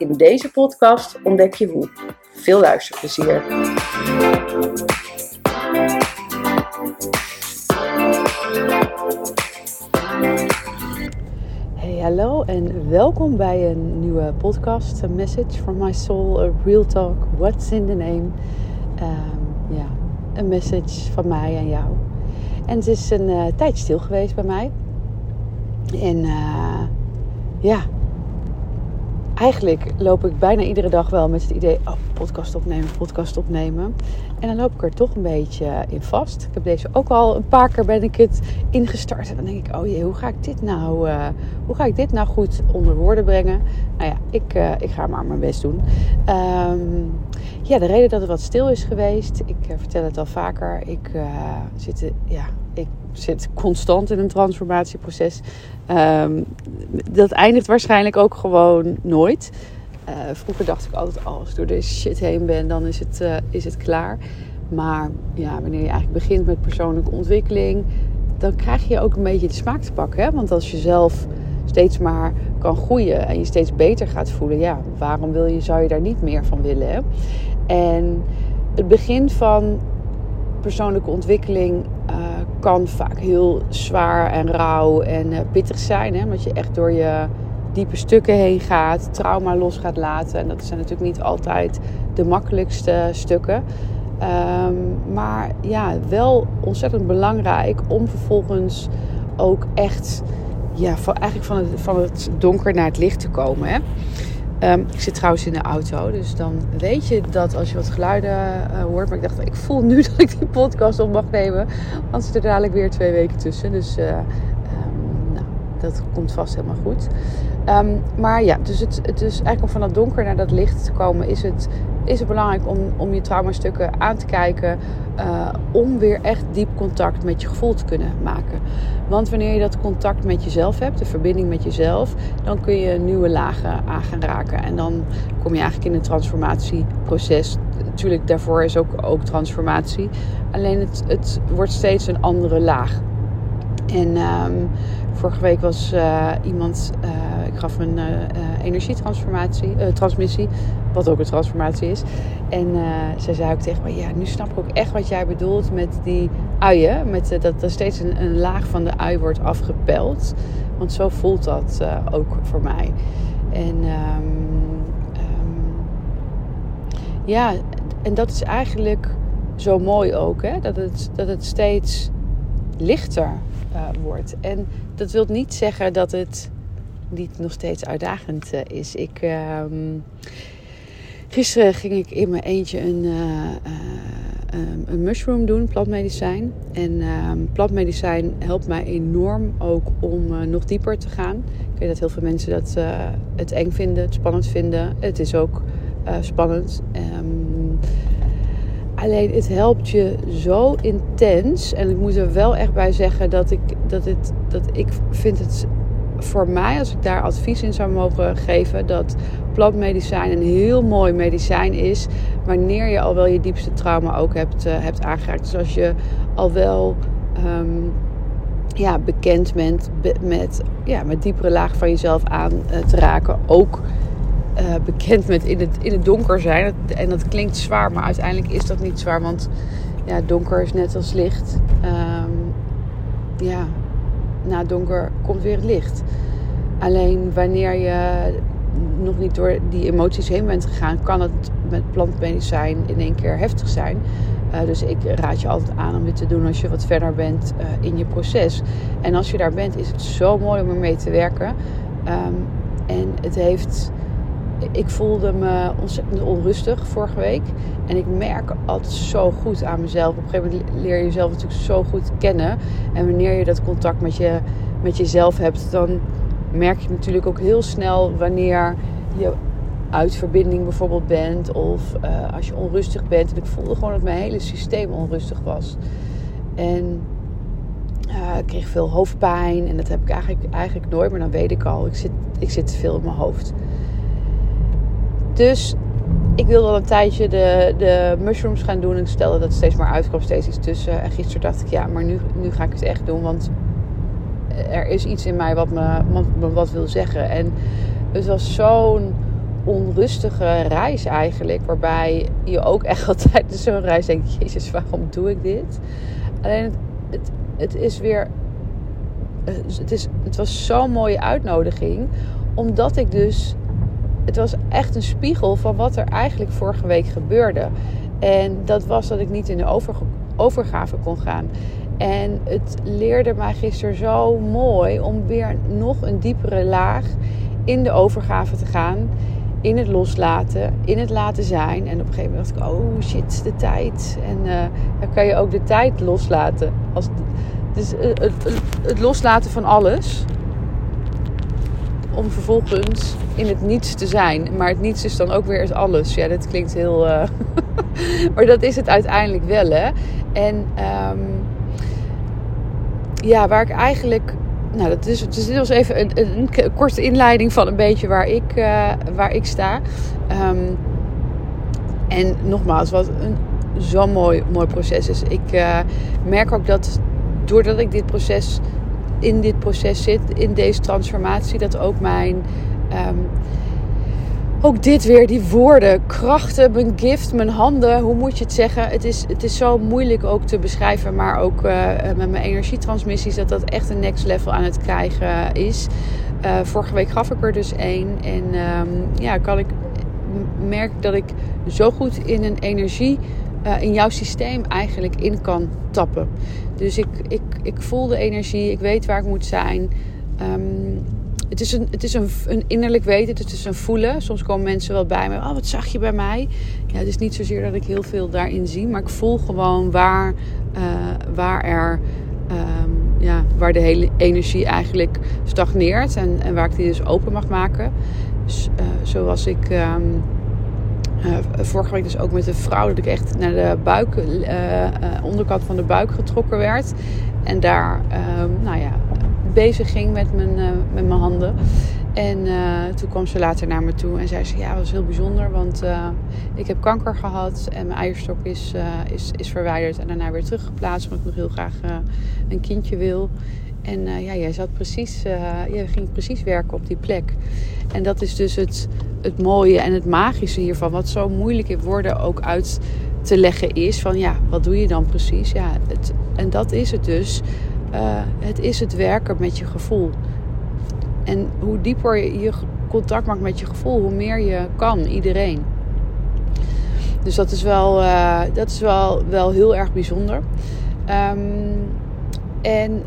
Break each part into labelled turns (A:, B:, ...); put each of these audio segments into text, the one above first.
A: In deze podcast ontdek je hoe. Veel luisterplezier. Hey, hallo en welkom bij een nieuwe podcast. A message from my soul, a real talk, what's in the name. Ehm, ja, een message van mij aan jou. En het is een uh, tijd stil geweest bij mij. En uh, ja, eigenlijk loop ik bijna iedere dag wel met het idee: oh, podcast opnemen, podcast opnemen. En dan loop ik er toch een beetje in vast. Ik heb deze ook al een paar keer ben ik het ingestart. En dan denk ik: oh jee, hoe ga ik dit nou, uh, hoe ga ik dit nou goed onder woorden brengen? Nou ja, ik, uh, ik ga maar mijn best doen. Um, ja, de reden dat het wat stil is geweest, ik uh, vertel het al vaker. Ik zit, ja, ik zit constant in een transformatieproces. Um, dat eindigt waarschijnlijk ook gewoon nooit. Uh, vroeger dacht ik altijd, als ik door deze shit heen ben, dan is het, uh, is het klaar. Maar ja, wanneer je eigenlijk begint met persoonlijke ontwikkeling, dan krijg je ook een beetje de smaak te pakken. Hè? Want als je zelf steeds maar kan groeien en je steeds beter gaat voelen, ja, waarom wil je, zou je daar niet meer van willen? Hè? En het begin van persoonlijke ontwikkeling uh, kan vaak heel zwaar en rauw en pittig zijn. Hè? Omdat je echt door je diepe stukken heen gaat, trauma los gaat laten. En dat zijn natuurlijk niet altijd de makkelijkste stukken. Um, maar ja, wel ontzettend belangrijk om vervolgens ook echt ja, van, eigenlijk van het, van het donker naar het licht te komen. Hè? Um, ik zit trouwens in de auto, dus dan weet je dat als je wat geluiden uh, hoort. Maar ik dacht, ik voel nu dat ik die podcast op mag nemen. Want er er dadelijk weer twee weken tussen. Dus uh, dat komt vast helemaal goed. Um, maar ja, dus het, het is eigenlijk om van dat donker naar dat licht te komen, is het, is het belangrijk om, om je traumastukken aan te kijken. Uh, om weer echt diep contact met je gevoel te kunnen maken. Want wanneer je dat contact met jezelf hebt, de verbinding met jezelf, dan kun je nieuwe lagen aan gaan raken. En dan kom je eigenlijk in een transformatieproces. Natuurlijk, daarvoor is ook, ook transformatie. Alleen het, het wordt steeds een andere laag. En um, vorige week was uh, iemand, uh, ik gaf een uh, energietransformatie, transmissie, wat ook een transformatie is. En zij zei ook tegen me, ja, nu snap ik ook echt wat jij bedoelt met die uien. Met, dat er steeds een, een, laag van de ui wordt afgepeld. Want zo voelt dat ook voor mij. En um, um, ja, en dat is eigenlijk zo mooi ook, hè? Dat, het, dat het steeds lichter uh, wordt. En dat wil niet zeggen dat het niet nog steeds uitdagend uh, is. Ik, uh, gisteren ging ik in mijn eentje een, uh, een mushroom doen, plantmedicijn. En ehm, plantmedicijn helpt mij enorm ook om nog dieper te gaan. Ik weet dat heel veel mensen dat het eng vinden, het spannend vinden. Het is ook spannend. Alleen het helpt je zo intens. En ik moet er wel echt bij zeggen dat ik, dat het, dat ik vind het voor mij, als ik daar advies in zou mogen geven, dat plantmedicijn een heel mooi medicijn is. Wanneer je al wel je diepste trauma ook hebt, uh, hebt aangeraakt. Dus als je al wel um, ja, bekend bent met, ja, met diepere lagen van jezelf aan uh, te raken. Ook uh, bekend met in het, in het donker zijn. En dat klinkt zwaar, maar uiteindelijk is dat niet zwaar. Want ja, donker is net als licht. Um, ja, na donker komt weer het licht. Alleen wanneer je nog niet door die emoties heen bent gegaan, kan het met plantmedicijn in één keer heftig zijn. Uh, dus ik raad je altijd aan om dit te doen als je wat verder bent uh, in je proces. En als je daar bent, is het zo mooi om ermee te werken. Um, en het heeft ik voelde me ontzettend onrustig vorige week. En ik merk altijd zo goed aan mezelf. Op een gegeven moment leer je jezelf natuurlijk zo goed kennen. En wanneer je dat contact met, je, met jezelf hebt, dan merk je natuurlijk ook heel snel wanneer je uit verbinding bijvoorbeeld bent. Of eh, als je onrustig bent. En ik voelde gewoon dat mijn hele systeem onrustig was. En uh, ik kreeg veel hoofdpijn. En dat heb ik eigenlijk, eigenlijk nooit. Maar dan weet ik al, ik zit, ik zit veel in mijn hoofd. Dus ik wilde al een tijdje de, de mushrooms gaan doen. En stelde dat steeds maar uit. kwam steeds iets tussen. En gisteren dacht ik, ja, maar nu, nu ga ik het echt doen. Want er is iets in mij wat me, wat, wat wil zeggen. En het was zo'n onrustige reis eigenlijk. Waarbij je ook echt altijd zo'n reis denkt: Jezus, waarom doe ik dit? Alleen het, het, het is weer. Het, is, het was zo'n mooie uitnodiging. Omdat ik dus. Het was echt een spiegel van wat er eigenlijk vorige week gebeurde. En dat was dat ik niet in de overgave kon gaan. En het leerde mij gisteren zo mooi om weer nog een diepere laag in de overgave te gaan. In het loslaten, in het laten zijn. En op een gegeven moment dacht ik, oh shit, de tijd. En uh, dan kan je ook de tijd loslaten. Als, dus uh, het, het, loslaten van alles. Om vervolgens in het niets te zijn. Maar het niets is dan ook weer het alles. Ja, dat klinkt heel... Uh, maar dat is het uiteindelijk wel, hè. En... Um, ja, waar ik eigenlijk. Nou, dat is, dus dit was even een, een, korte inleiding van een beetje waar ik, uh, waar ik sta. Um, en nogmaals, wat een zo'n mooi, mooi proces is. Ik uh, merk ook dat doordat ik dit proces, in dit proces zit, in deze transformatie, dat ook mijn. Um, ook dit weer, die woorden, krachten, mijn gift, mijn handen, hoe moet je het zeggen? Het is, het is zo moeilijk ook te beschrijven, maar ook uh, met mijn energietransmissies, dat dat echt een next level aan het krijgen is. Uh, vorige week gaf ik er dus één en um, ja, kan ik merk dat ik zo goed in een energie uh, in jouw systeem eigenlijk in kan tappen. Dus ik, ik, ik voel de energie, ik weet waar ik moet zijn. Um, het is, een, het is een, een innerlijk weten, het is een voelen. Soms komen mensen wel bij me. Oh, wat zag je bij mij? Ja, het is niet zozeer dat ik heel veel daarin zie. Maar ik voel gewoon waar, uh, waar er... Um, ja, waar de hele energie eigenlijk stagneert. En, en waar ik die dus open mag maken. Uh, zoals ik... Uh, vorige week dus ook met een vrouw dat ik echt naar de buik, uh, uh, onderkant van de buik getrokken werd. En daar, ehm, nou ja, bezig ging met mijn, met mijn handen. En toen kwam ze later naar me toe en zei ze: Ja, dat was heel bijzonder, want ik heb kanker gehad en mijn eierstok is, is, is verwijderd en daarna weer teruggeplaatst, omdat ik nog heel graag een kindje wil. En ja, jij zat precies, jij ging precies werken op die plek. En dat is dus het, het mooie en het magische hiervan, wat zo moeilijk in woorden ook uit te leggen is: van ja, wat doe je dan precies? Ja, het, en dat is het dus. Uh, het is het werken met je gevoel. En hoe dieper je, contact maakt met je gevoel, hoe meer je kan, iedereen. Dus dat is wel, uh, dat is wel, wel heel erg bijzonder. Um, en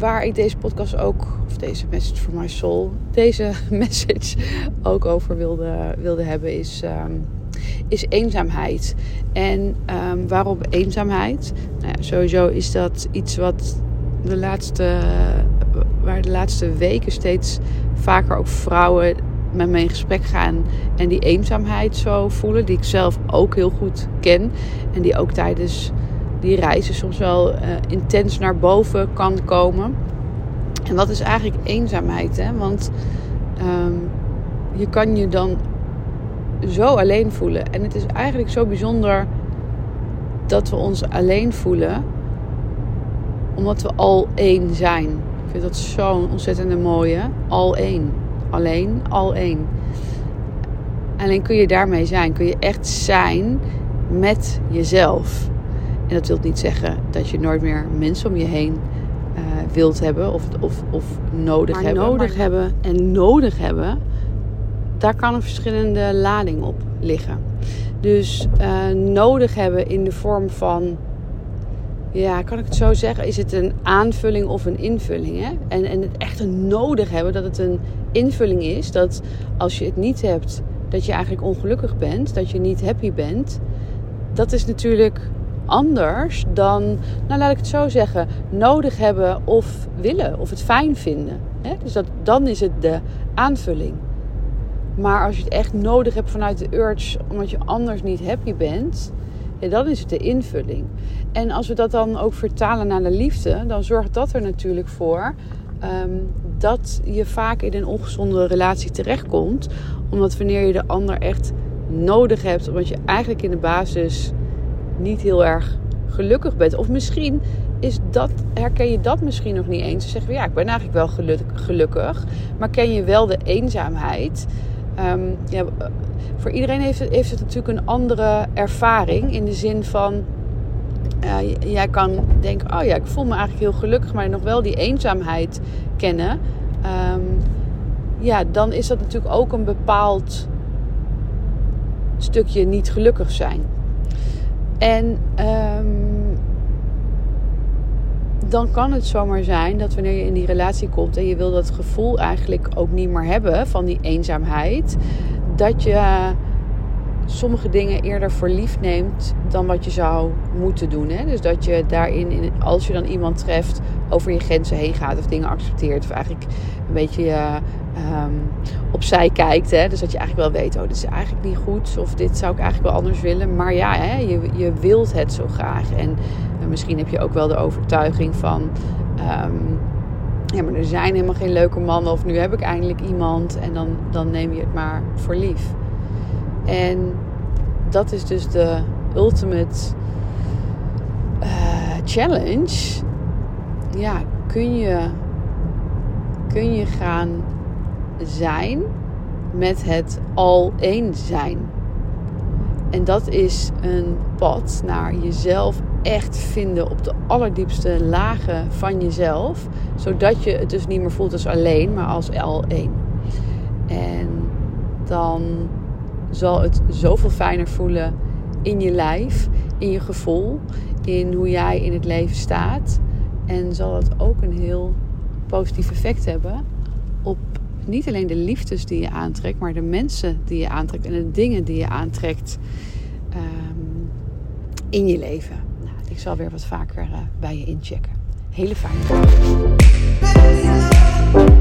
A: waar ik deze podcast ook, of deze message for my soul, deze message ook over wilde, wilde hebben, is. Um, is eenzaamheid. En um, waarom eenzaamheid? Nou ja, sowieso is dat iets wat de laatste, waar de laatste weken steeds vaker ook vrouwen met me in gesprek gaan en die eenzaamheid zo voelen, die ik zelf ook heel goed ken en die ook tijdens die reizen soms wel uh, intens naar boven kan komen. En wat is eigenlijk eenzaamheid? Hè? Want um, je kan je dan zo alleen voelen. En het is eigenlijk zo bijzonder dat we ons alleen voelen, omdat we al één zijn. Ik vind dat zo'n ontzettende mooie. Al één. Alleen, al één. Alleen kun je daarmee zijn. Kun je echt zijn met jezelf. En dat wil niet zeggen dat je nooit meer mensen om je heen uh, wilt hebben of, of, of nodig maar hebben. Nodig maar... hebben en nodig hebben, daar kan een verschillende lading op liggen. Dus uh, nodig hebben in de vorm van, ja, kan ik het zo zeggen? Is het een aanvulling of een invulling? Hè? En, en het echt een nodig hebben, dat het een invulling is. Dat als je het niet hebt, dat je eigenlijk ongelukkig bent, dat je niet happy bent. Dat is natuurlijk anders dan, nou laat ik het zo zeggen, nodig hebben of willen of het fijn vinden. Dus dat, dan is het de aanvulling. Maar als je het echt nodig hebt vanuit de urge, omdat je anders niet happy bent, dan is het de invulling. En als we dat dan ook vertalen naar de liefde, dan zorgt dat er natuurlijk voor ehm, dat je vaak in een ongezonde relatie terechtkomt. Omdat wanneer je de ander echt nodig hebt, omdat je eigenlijk in de basis niet heel erg gelukkig bent. Of misschien is dat, herken je dat misschien nog niet eens. Ze zeggen ja, ik ben eigenlijk wel gelukkig, maar ken je wel de eenzaamheid. Ehm, ja, voor iedereen heeft het, natuurlijk een andere ervaring. In de zin van, uh, jij kan denken, oh ja, ik voel me eigenlijk heel gelukkig, maar nog wel die eenzaamheid kennen. Ehm, ja, dan is dat natuurlijk ook een bepaald stukje niet gelukkig zijn. En um, dan kan het zomaar zijn dat wanneer je in die relatie komt en je wil dat gevoel eigenlijk ook niet meer hebben van die eenzaamheid, dat je sommige dingen eerder voor lief neemt dan wat je zou moeten doen. Hè? Dus dat je daarin, als je dan iemand treft, over je grenzen heen gaat of dingen accepteert. Of eigenlijk een beetje uh, opzij kijkt. Hè? Dus dat je eigenlijk wel weet, oh, dit is eigenlijk niet goed. Of dit zou ik eigenlijk wel anders willen. Maar ja, hè, je, je wilt het zo graag. En misschien heb je ook wel de overtuiging van... Um, ja, maar er zijn helemaal geen leuke mannen. Of nu heb ik eindelijk iemand. En dan, dan neem je het maar voor lief. En dat is dus de ultimate uh, challenge. Ja, kun je, kun je gaan zijn met het al één zijn. En dat is een pad naar jezelf echt vinden op de allerdiepste lagen van jezelf. Zodat je het dus niet meer voelt als alleen, maar als al één. En dan zal het zoveel fijner voelen in je lijf, in je gevoel, in hoe jij in het leven staat. En zal het ook een heel positief effect hebben op niet alleen de liefdes die je aantrekt, maar de mensen die je aantrekt en de dingen die je aantrekt um, in je leven. Nou, ik zal weer wat vaker uh, bij je inchecken. Hele fijne dag.